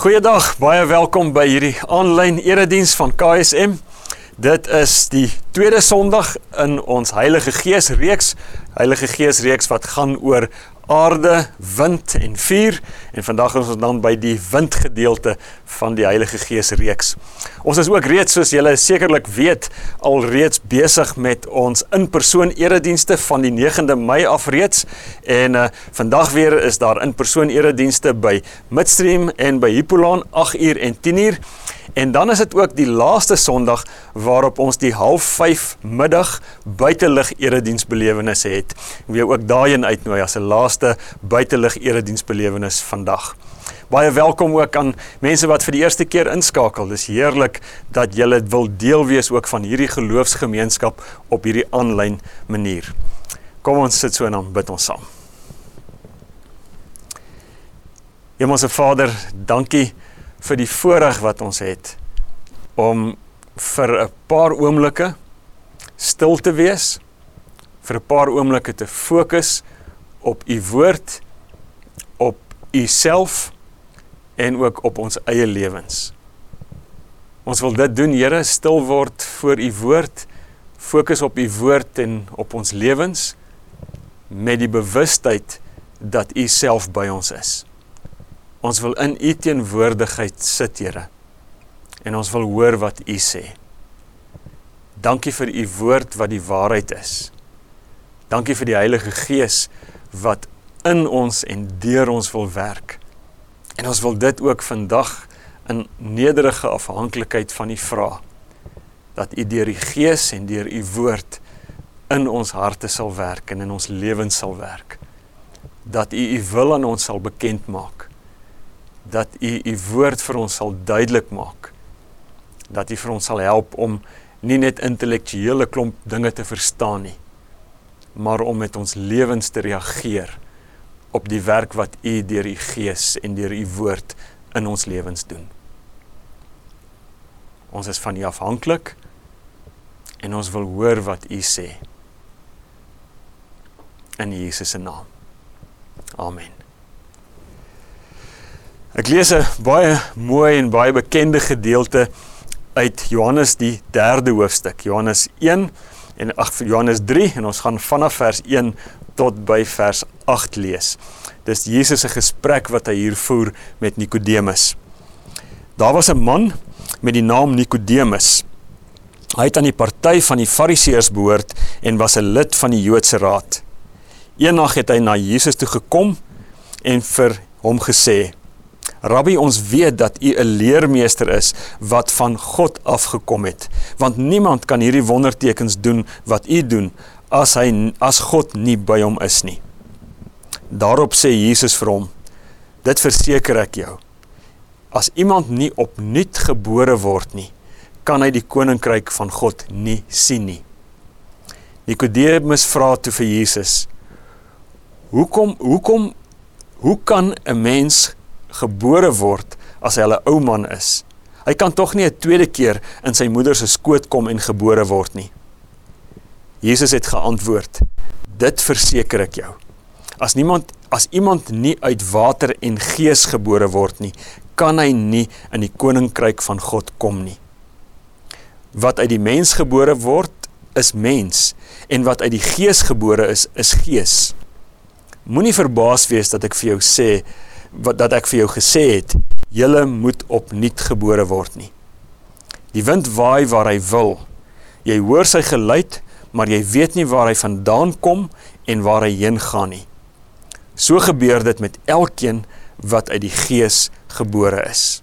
Goeiedag, baie welkom by hierdie aanlyn erediens van KSM. Dit is die tweede Sondag in ons Heilige Gees reeks. Heilige Gees reeks wat gaan oor aarde, wind en vuur en vandag is ons dan by die windgedeelte van die Heilige Gees reeks. Ons is ook reeds soos julle sekerlik weet al reeds besig met ons in-persoon eredienste van die 9de Mei af reeds en uh, vandag weer is daar in-persoon eredienste by Midstream en by Hippolaan 8uur en 10uur. En dan is dit ook die laaste Sondag waarop ons die 05:30 middag buitelug erediensbelewennisse het. Ek wil ook daarin uitnooi as 'n laaste buitelug erediensbelewenis vandag. Baie welkom ook aan mense wat vir die eerste keer inskakel. Dis heerlik dat julle wil deel wees ook van hierdie geloofsgemeenskap op hierdie aanlyn manier. Kom ons sit so en dan bid ons saam. Hemelse Vader, dankie vir die voorreg wat ons het om vir 'n paar oomblikke stil te wees, vir 'n paar oomblikke te fokus op u woord, op u self en ook op ons eie lewens. Ons wil dit doen, Here, stil word voor u woord, fokus op u woord en op ons lewens met die bewustheid dat u self by ons is. Ons wil in U teenwoordigheid sit, Here. En ons wil hoor wat U sê. Dankie vir U woord wat die waarheid is. Dankie vir die Heilige Gees wat in ons en deur ons wil werk. En ons wil dit ook vandag in nederige afhanklikheid van U vra dat U deur die Gees en deur U woord in ons harte sal werk en in ons lewens sal werk. Dat U U wil aan ons sal bekend maak dat u u woord vir ons sal duidelik maak. Dat u vir ons sal help om nie net intellektuele klomp dinge te verstaan nie, maar om met ons lewens te reageer op die werk wat u deur u gees en deur u woord in ons lewens doen. Ons is van u afhanklik en ons wil hoor wat u sê. In Jesus se naam. Amen. Ek lees 'n baie mooi en baie bekende gedeelte uit Johannes die 3de hoofstuk. Johannes 1 en ag Johannes 3 en ons gaan vanaf vers 1 tot by vers 8 lees. Dis Jesus se gesprek wat hy hier voer met Nikodemus. Daar was 'n man met die naam Nikodemus. Hy het aan die party van die Fariseërs behoort en was 'n lid van die Joodse raad. Eendag het hy na Jesus toe gekom en vir hom gesê: Rabbi, ons weet dat u 'n leermeester is wat van God afgekom het, want niemand kan hierdie wondertekens doen wat u doen as hy as God nie by hom is nie. Daarop sê Jesus vir hom: Dit verseker ek jou. As iemand nie opnuut gebore word nie, kan hy die koninkryk van God nie sien nie. Nikodemus vra toe vir Jesus: Hoekom hoekom hoe kan 'n mens gebore word as hy 'n ou man is. Hy kan tog nie 'n tweede keer in sy moeder se skoot kom en gebore word nie. Jesus het geantwoord: Dit verseker ek jou. As niemand as iemand nie uit water en gees gebore word nie, kan hy nie in die koninkryk van God kom nie. Wat uit die mens gebore word, is mens en wat uit die gees gebore is, is gees. Moenie verbaas wees dat ek vir jou sê wat dat ek vir jou gesê het, julle moet opnuut gebore word nie. Die wind waai waar hy wil. Jy hoor sy geluid, maar jy weet nie waar hy vandaan kom en waar hy heen gaan nie. So gebeur dit met elkeen wat uit die gees gebore is.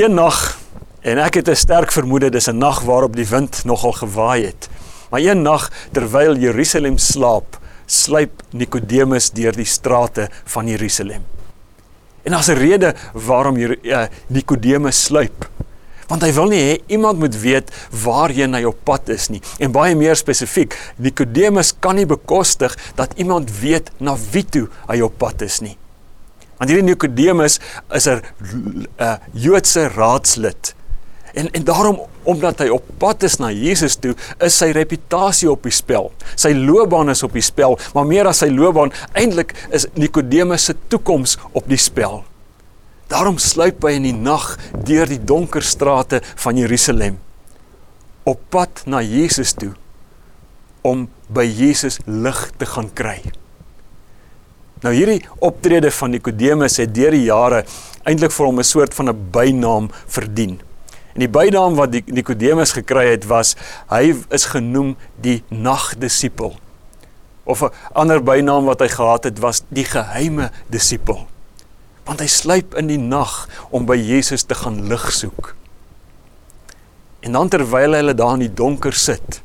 Een nag en ek het 'n sterk vermoede dis 'n nag waarop die wind nogal gewaai het. Maar een nag terwyl Jerusalem slaap, sluip Nikodemus deur die strate van Jerusalem. En daar's 'n rede waarom hier uh, Nikodemus sluip. Want hy wil nie hê iemand moet weet waarheen hy op pad is nie. En baie meer spesifiek, Nikodemus kan nie bekostig dat iemand weet na wie toe hy op pad is nie. Want hierdie Nikodemus is 'n uh, Joodse raadslid. En en daarom omdat hy op pad is na Jesus toe, is sy reputasie op die spel. Sy loopbaan is op die spel, maar meer as sy loopbaan, eintlik is Nikodemus se toekoms op die spel. Daarom sluip hy in die nag deur die donker strate van Jerusalem op pad na Jesus toe om by Jesus lig te gaan kry. Nou hierdie optrede van Nikodemus het deur die jare eintlik vir hom 'n soort van 'n bynaam verdien. En die bynaam wat Nikodemus gekry het was hy is genoem die nagdisipel. Of 'n ander bynaam wat hy gehad het was die geheime disipel. Want hy sluip in die nag om by Jesus te gaan lig soek. En dan terwyl hulle daar in die donker sit,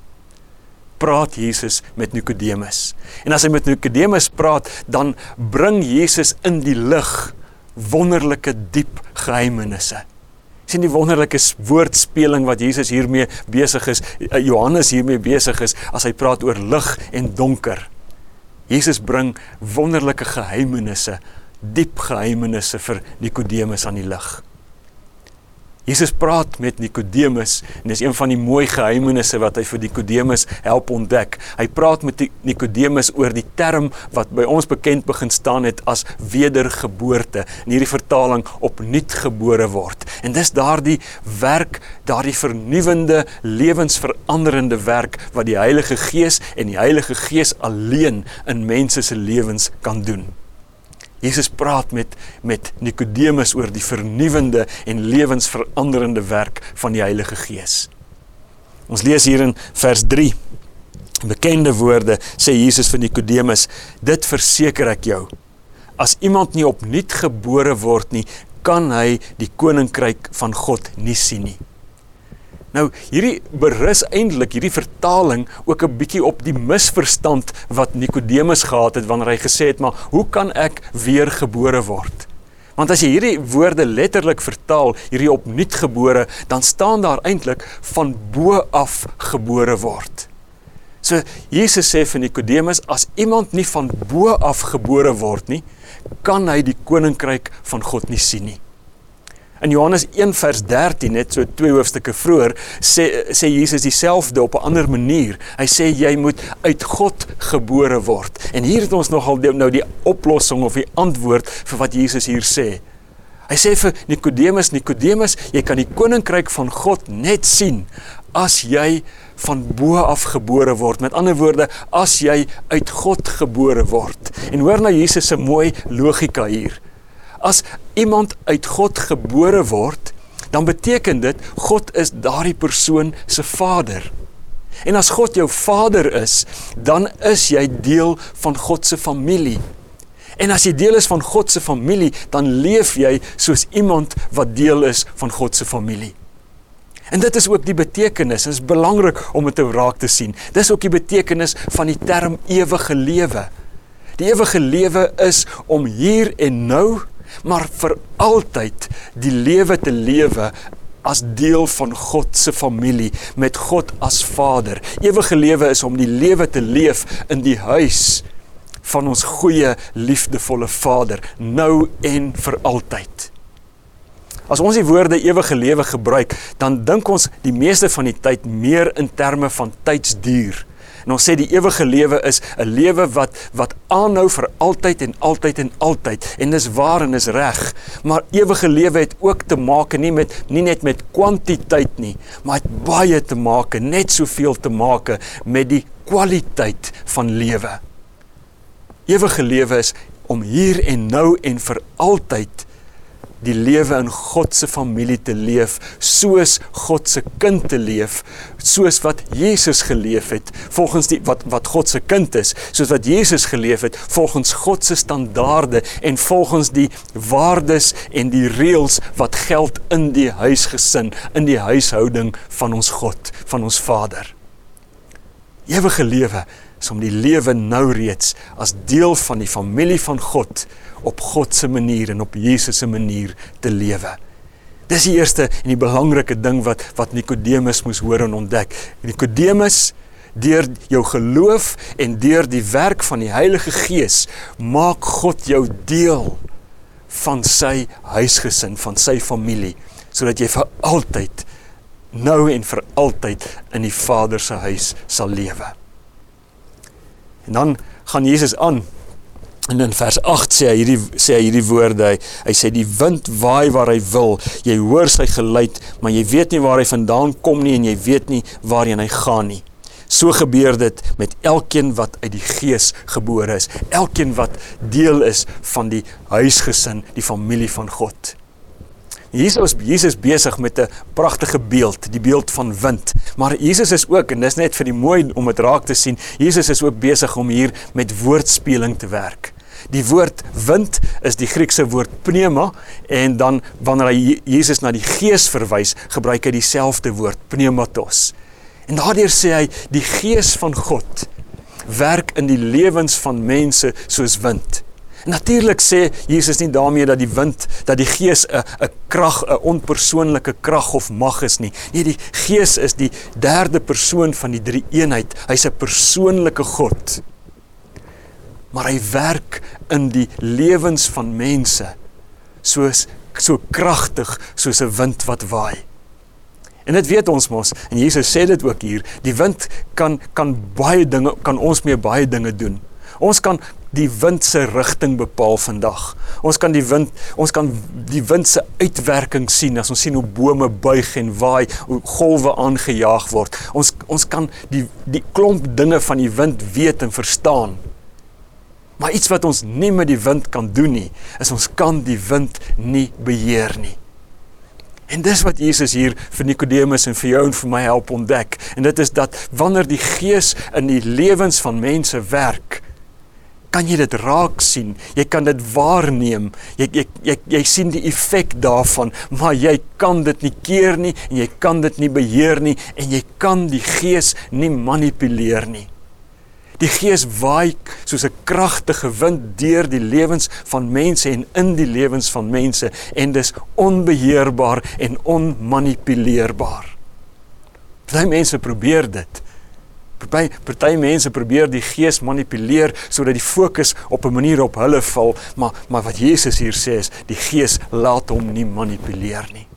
praat Jesus met Nikodemus. En as hy met Nikodemus praat, dan bring Jesus in die lig wonderlike diep geheimenisse sien die wonderlike woordspeling wat Jesus hiermee besig is, eh, Johannes hiermee besig is as hy praat oor lig en donker. Jesus bring wonderlike geheimenisse, diep geheimenisse vir Nikodemus aan die lig. Jesus praat met Nikodemus en dis een van die mooi geheimenisse wat hy vir Nikodemus help ontdek. Hy praat met Nikodemus oor die term wat by ons bekend begin staan het as wedergeboorte. In hierdie vertaling opnuut gebore word. En dis daardie werk, daardie vernuwendende, lewensveranderende werk wat die Heilige Gees en die Heilige Gees alleen in mense se lewens kan doen. Jesus praat met met Nikodemus oor die vernuwendende en lewensveranderende werk van die Heilige Gees. Ons lees hier in vers 3. Bekende woorde sê Jesus vir Nikodemus: "Dit verseker ek jou. As iemand nie opnuut gebore word nie, kan hy die koninkryk van God nie sien nie." Nou hierdie berus eintlik hierdie vertaling ook 'n bietjie op die misverstand wat Nikodemus gehad het wanneer hy gesê het maar hoe kan ek weer gebore word? Want as jy hierdie woorde letterlik vertaal, hierdie opnuut gebore, dan staan daar eintlik van bo af gebore word. So Jesus sê vir Nikodemus as iemand nie van bo af gebore word nie, kan hy die koninkryk van God nie sien nie. In Johannes 1 vers 13 net so twee hoofstukke vroeër sê sê Jesus dieselfde op 'n ander manier. Hy sê jy moet uit God gebore word. En hier het ons nogal nou die oplossing of die antwoord vir wat Jesus hier sê. Hy sê vir Nikodemus, Nikodemus, jy kan die koninkryk van God net sien as jy van bo af gebore word. Met ander woorde, as jy uit God gebore word. En hoor nou Jesus se mooi logika hier. As iemand uit God gebore word, dan beteken dit God is daardie persoon se vader. En as God jou vader is, dan is jy deel van God se familie. En as jy deel is van God se familie, dan leef jy soos iemand wat deel is van God se familie. En dit is ook die betekenis, dit is belangrik om dit te raak te sien. Dis ook die betekenis van die term ewige lewe. Die ewige lewe is om hier en nou maar vir altyd die lewe te lewe as deel van God se familie met God as Vader. Ewige lewe is om die lewe te leef in die huis van ons goeie liefdevolle Vader nou en vir altyd. As ons die woorde ewige lewe gebruik, dan dink ons die meeste van die tyd meer in terme van tydsduur. En ons sê die ewige lewe is 'n lewe wat wat aanhou vir altyd en altyd en altyd en dis waar en is reg. Maar ewige lewe het ook te maak nie met nie net met kwantiteit nie, maar het baie te maak, net soveel te maak met die kwaliteit van lewe. Ewige lewe is om hier en nou en vir altyd die lewe in God se familie te leef, soos God se kind te leef, soos wat Jesus geleef het, volgens die wat wat God se kind is, soos wat Jesus geleef het, volgens God se standaarde en volgens die waardes en die reëls wat geld in die huisgesin, in die huishouding van ons God, van ons Vader. Ewige lewe is om die lewe nou reeds as deel van die familie van God op God se manier en op Jesus se manier te lewe. Dis die eerste en die belangrike ding wat wat Nikodemus moes hoor en ontdek. Nikodemus deur jou geloof en deur die werk van die Heilige Gees maak God jou deel van sy huisgesin, van sy familie, sodat jy vir altyd nou en vir altyd in die Vader se huis sal lewe. En dan gaan Jesus aan. En in vers 8 sê hy hierdie sê hy hierdie woorde. Hy, hy sê die wind waai waar hy wil. Jy hoor sy geluid maar jy weet nie waar hy vandaan kom nie en jy weet nie waarheen hy gaan nie. So gebeur dit met elkeen wat uit die gees gebore is. Elkeen wat deel is van die huisgesin die familie van God Jesus Jesus besig met 'n pragtige beeld, die beeld van wind. Maar Jesus is ook en dis net vir die mooi om dit raak te sien. Jesus is ook besig om hier met woordspeling te werk. Die woord wind is die Griekse woord pneuma en dan wanneer hy Jesus na die Gees verwys, gebruik hy dieselfde woord pneumatos. En daardeur sê hy die Gees van God werk in die lewens van mense soos wind. Natuurlik sê Jesus nie daarmee dat die wind, dat die Gees 'n 'n krag, 'n onpersoonlike krag of mag is nie. Nee, die Gees is die derde persoon van die drie eenheid. Hy's 'n persoonlike God maar hy werk in die lewens van mense soos so kragtig soos 'n wind wat waai. En dit weet ons mos en Jesus sê dit ook hier, die wind kan kan baie dinge kan ons mee baie dinge doen. Ons kan die wind se rigting bepaal vandag. Ons kan die wind ons kan die wind se uitwerking sien as ons sien hoe bome buig en waai, hoe golwe aangejaag word. Ons ons kan die die klomp dinge van die wind weet en verstaan. Maar iets wat ons nie met die wind kan doen nie, is ons kan die wind nie beheer nie. En dis wat Jesus hier vir Nikodemus en vir jou en vir my help ontdek. En dit is dat wanneer die Gees in die lewens van mense werk, kan jy dit raak sien. Jy kan dit waarneem. Jy jy jy, jy sien die effek daarvan, maar jy kan dit nie keer nie en jy kan dit nie beheer nie en jy kan die Gees nie manipuleer nie. Die Gees waai soos 'n kragtige wind deur die lewens van mense en in die lewens van mense en dis onbeheerbaar en onmanipuleerbaar. Party mense probeer dit. Party party mense probeer die Gees manipuleer sodat die fokus op 'n manier op hulle val, maar maar wat Jesus hier sê is die Gees laat hom nie manipuleer nie.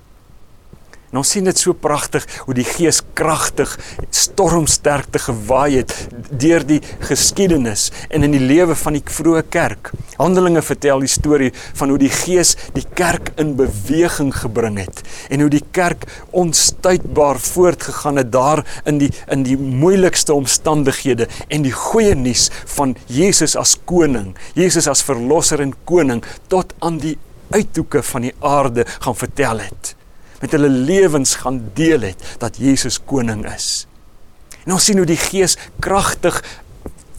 En ons sien dit so pragtig hoe die Gees kragtig, stormsterk te gewaai het deur die geskiedenis en in die lewe van die vroeë kerk. Handelinge vertel die storie van hoe die Gees die kerk in beweging gebring het en hoe die kerk onstuitbaar voortgegaan het daar in die in die moeilikste omstandighede en die goeie nuus van Jesus as koning, Jesus as verlosser en koning tot aan die uithoeke van die aarde gaan vertel het met hulle lewens gaan deel het dat Jesus koning is. En ons sien hoe die Gees kragtig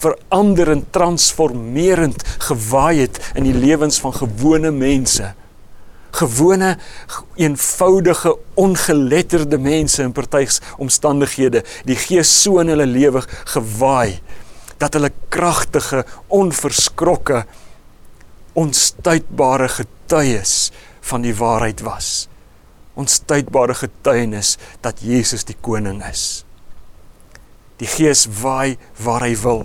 veranderend, transformerend gewaai het in die lewens van gewone mense. Gewone, eenvoudige, ongeletterde mense in partyds omstandighede, die Gees so in hulle lewe gewaai dat hulle kragtige, onverskrokke, onstuitbare getuies van die waarheid was onstuitbare getuienis dat Jesus die koning is. Die Gees waai waar hy wil.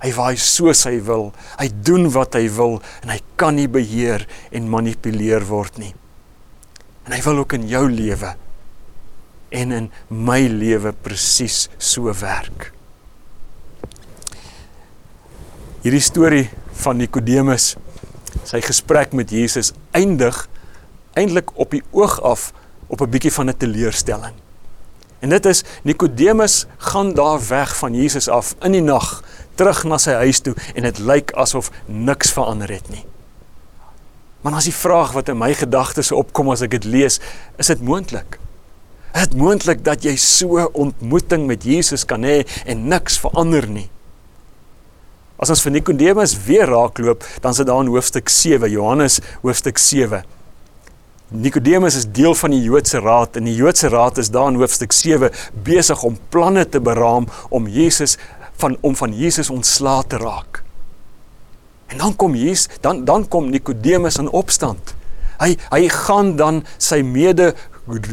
Hy waai soos hy wil. Hy doen wat hy wil en hy kan nie beheer en manipuleer word nie. En hy wil ook in jou lewe en in my lewe presies so werk. Hierdie storie van Nikodemus, sy gesprek met Jesus eindig eintlik op die oog af op 'n bietjie van 'n teleurstelling. En dit is Nikodemus gaan daar weg van Jesus af in die nag terug na sy huis toe en dit lyk asof niks verander het nie. Maar as die vraag wat in my gedagtes opkom as ek dit lees, is dit moontlik? Is dit moontlik dat jy so ontmoeting met Jesus kan hê en niks verander nie? As ons vir Nikodemus weer raakloop, dan sit daar in hoofstuk 7, Johannes hoofstuk 7. Nikodemus is deel van die Joodse Raad en die Joodse Raad is daar in hoofstuk 7 besig om planne te beraam om Jesus van om van Jesus ontslae te raak. En dan kom Jesus, dan dan kom Nikodemus in opstand. Hy hy gaan dan sy mede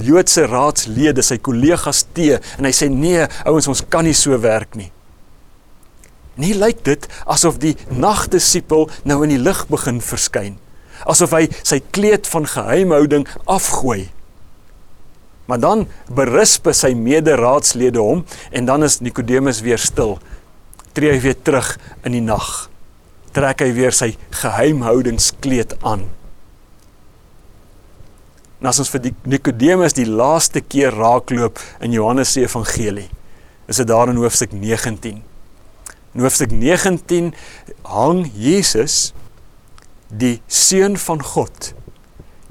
Joodse raadslede, sy kollegas te en hy sê nee, ouens, ons kan nie so werk nie. En hier lyk dit asof die nagdisipel nou in die lig begin verskyn asof hy sy kleed van geheimhouding afgooi. Maar dan berisp sy mederaadslede hom en dan is Nikodemus weer stil. Tree hy weer terug in die nag. Trek hy weer sy geheimhoudingskleed aan. En as ons vir Nikodemus die laaste keer raakloop in Johannes se evangelie, is dit daar in hoofstuk 19. In hoofstuk 19 hang Jesus die seun van God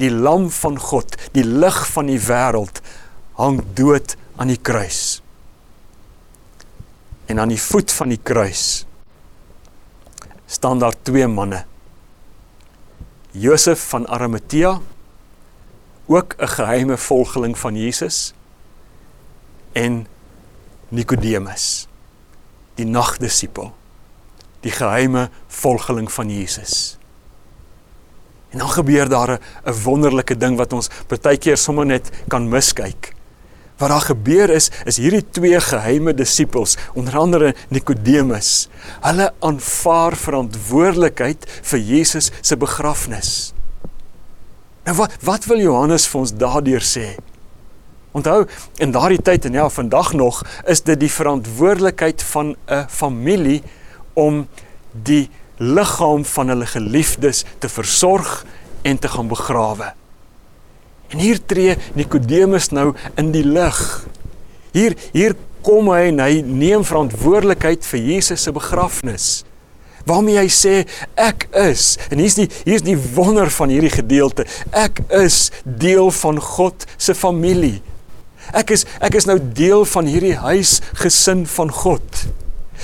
die lam van God, die lig van die wêreld hang dood aan die kruis. En aan die voet van die kruis staan daar twee manne. Josef van Arimatea, ook 'n geheime volgeling van Jesus, en Nikodemus, die nagdisipel, die geheime volgeling van Jesus. En dan gebeur daar 'n wonderlike ding wat ons partykeer sommer net kan miskyk. Wat daar gebeur is, is hierdie twee geheime disippels, onder andere Nikodemus, hulle aanvaar verantwoordelikheid vir Jesus se begrafnis. Nou wat wat wil Johannes vir ons daardeur sê? Onthou, in daardie tyd en ja, vandag nog, is dit die verantwoordelikheid van 'n familie om die liggaam van hulle geliefdes te versorg en te gaan begrawe. En hier tree Nikodemus nou in die lig. Hier hier kom hy en hy neem verantwoordelikheid vir Jesus se begrafnis. Waarmee hy sê ek is en hier's die hier's die wonder van hierdie gedeelte. Ek is deel van God se familie. Ek is ek is nou deel van hierdie huisgesin van God.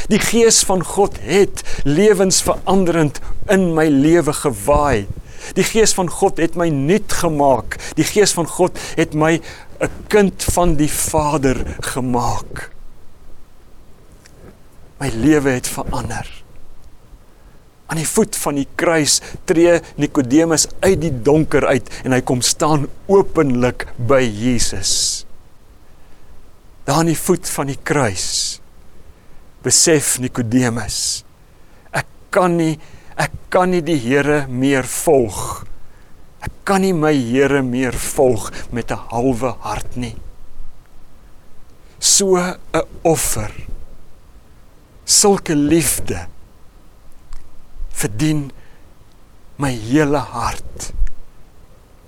Die gees van God het lewensveranderend in my lewe gewaai. Die gees van God het my nuut gemaak. Die gees van God het my 'n kind van die Vader gemaak. My lewe het verander. Aan die voet van die kruis tree Nikodemus uit die donker uit en hy kom staan openlik by Jesus. Daar aan die voet van die kruis besef Nikodemus ek kan nie ek kan nie die Here meer volg. Ek kan nie my Here meer volg met 'n halwe hart nie. So 'n offer sulke liefde verdien my hele hart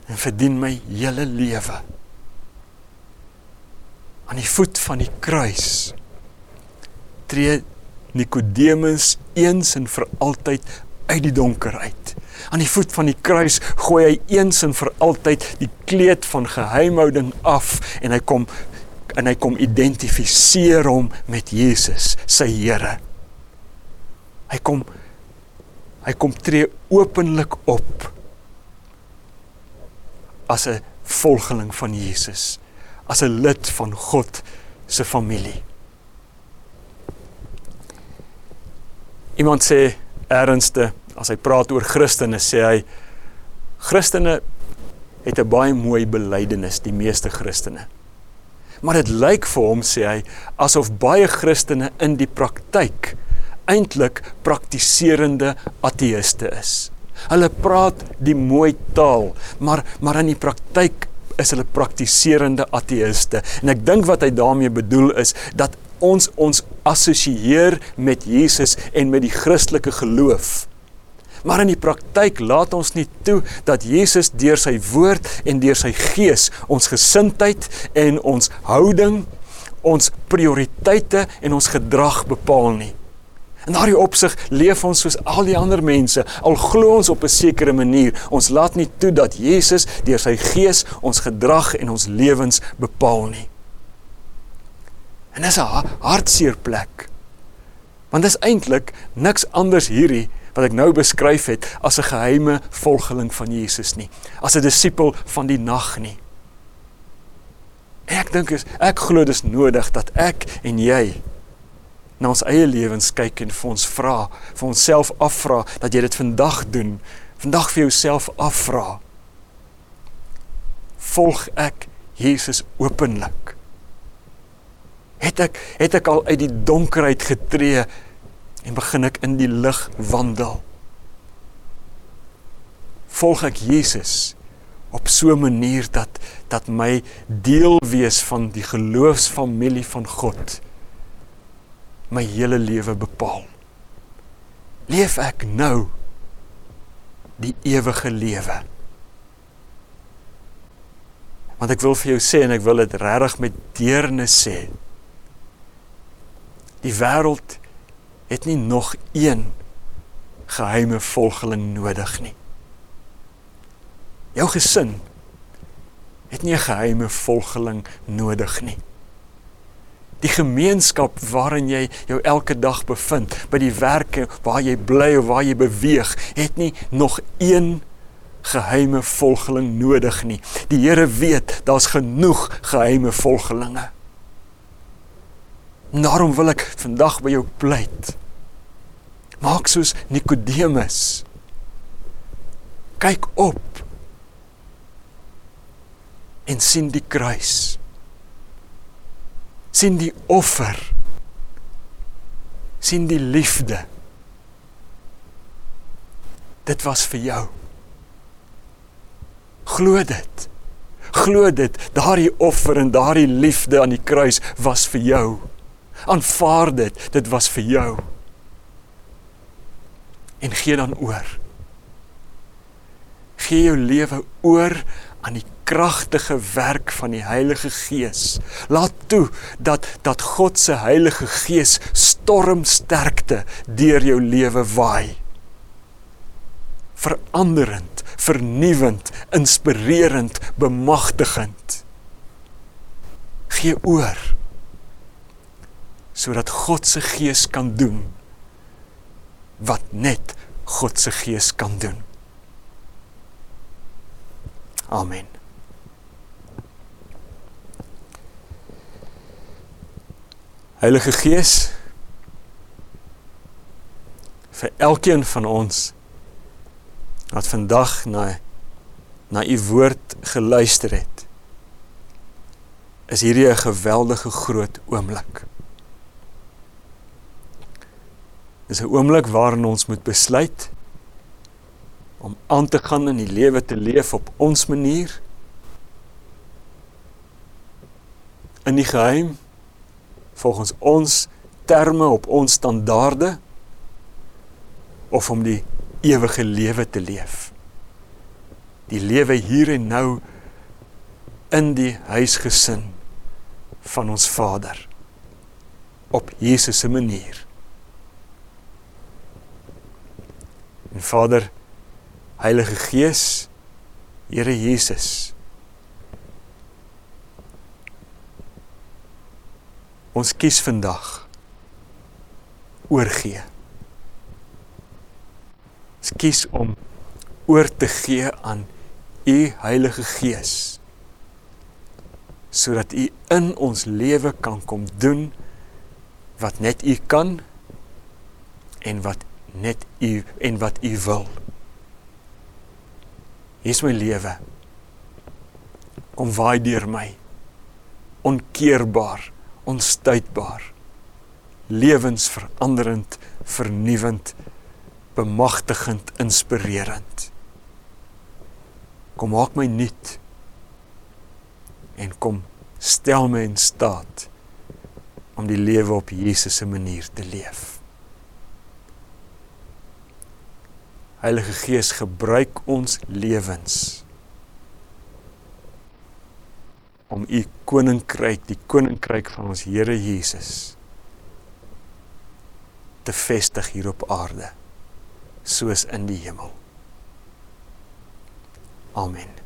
en verdien my hele lewe. Aan die voet van die kruis tree Nikodemus eens en vir altyd uit die donker uit. Aan die voet van die kruis gooi hy eens en vir altyd die kleed van geheimhouding af en hy kom en hy kom identifiseer hom met Jesus, sy Here. Hy kom hy kom tree openlik op as 'n volgeling van Jesus, as 'n lid van God se familie. Iemand sê ernstig as hy praat oor Christene sê hy Christene het 'n baie mooi belydenis, die meeste Christene. Maar dit lyk vir hom sê hy asof baie Christene in die praktyk eintlik praktiserende ateïste is. Hulle praat die mooi taal, maar maar in die praktyk is hulle praktiserende ateïste. En ek dink wat hy daarmee bedoel is dat ons ons assosieer met Jesus en met die Christelike geloof. Maar in die praktyk laat ons nie toe dat Jesus deur sy woord en deur sy gees ons gesindheid en ons houding, ons prioriteite en ons gedrag bepaal nie. In daardie opsig leef ons soos al die ander mense, al glo ons op 'n sekere manier. Ons laat nie toe dat Jesus deur sy gees ons gedrag en ons lewens bepaal nie. En dis 'n hartseer plek. Want dis eintlik niks anders hierdie wat ek nou beskryf het as 'n geheime volgeling van Jesus nie, as 'n disipel van die nag nie. Ek dink is ek glo dis nodig dat ek en jy na ons eie lewens kyk en vir ons vra, vir onsself afvra dat jy dit vandag doen. Vandag vir jouself afvra. Volg ek Jesus openlik? Het ek het ek al uit die donkerheid getree en begin ek in die lig wandel. Volg ek Jesus op so 'n manier dat dat my deel wees van die geloofsfamilie van God my hele lewe bepaal. Leef ek nou die ewige lewe? Want ek wil vir jou sê en ek wil dit regtig met deernis sê. Die wêreld het nie nog een geheime volgeling nodig nie. Jou gesin het nie 'n geheime volgeling nodig nie. Die gemeenskap waarin jy jou elke dag bevind, by die werk waar jy bly of waar jy beweeg, het nie nog een geheime volgeling nodig nie. Die Here weet daar's genoeg geheime volgelinge. Daarom wil ek vandag by jou pleit. Maak soos Nikodemus. Kyk op en sien die kruis. sien die offer. sien die liefde. Dit was vir jou. Glo dit. Glo dit. Daardie offer en daardie liefde aan die kruis was vir jou. Aanvaar dit. Dit was vir jou. En gee dan oor. Gee jou lewe oor aan die kragtige werk van die Heilige Gees. Laat toe dat dat God se Heilige Gees stormsterkte deur jou lewe waai. Veranderend, vernuwend, inspirerend, bemagtigend. Gee oor sodat God se Gees kan doen wat net God se Gees kan doen. Amen. Heilige Gees vir elkeen van ons wat vandag na na u woord geluister het is hierdie 'n geweldige groot oomblik. Dis 'n oomblik waarin ons moet besluit om aan te gaan in die lewe te leef op ons manier in die geheim volgens ons terme op ons standaarde of om die ewige lewe te leef. Die lewe hier en nou in die huisgesin van ons Vader op Jesus se manier. En Vader, Heilige Gees, Here Jesus, Ons kies vandag oorgee. Ons kies om oor te gee aan u Heilige Gees sodat u in ons lewe kan kom doen wat net u kan en wat net u en wat u wil. Hier is my lewe. Kom waai deur my. Onkeerbaar onstuitbaar lewensveranderend vernuwend bemagtigend inspirerend kom maak my nuut en kom stel my in staat om die lewe op Jesus se manier te leef Heilige Gees gebruik ons lewens om u koninkryk, die koninkryk van ons Here Jesus te vestig hier op aarde soos in die hemel. Amen.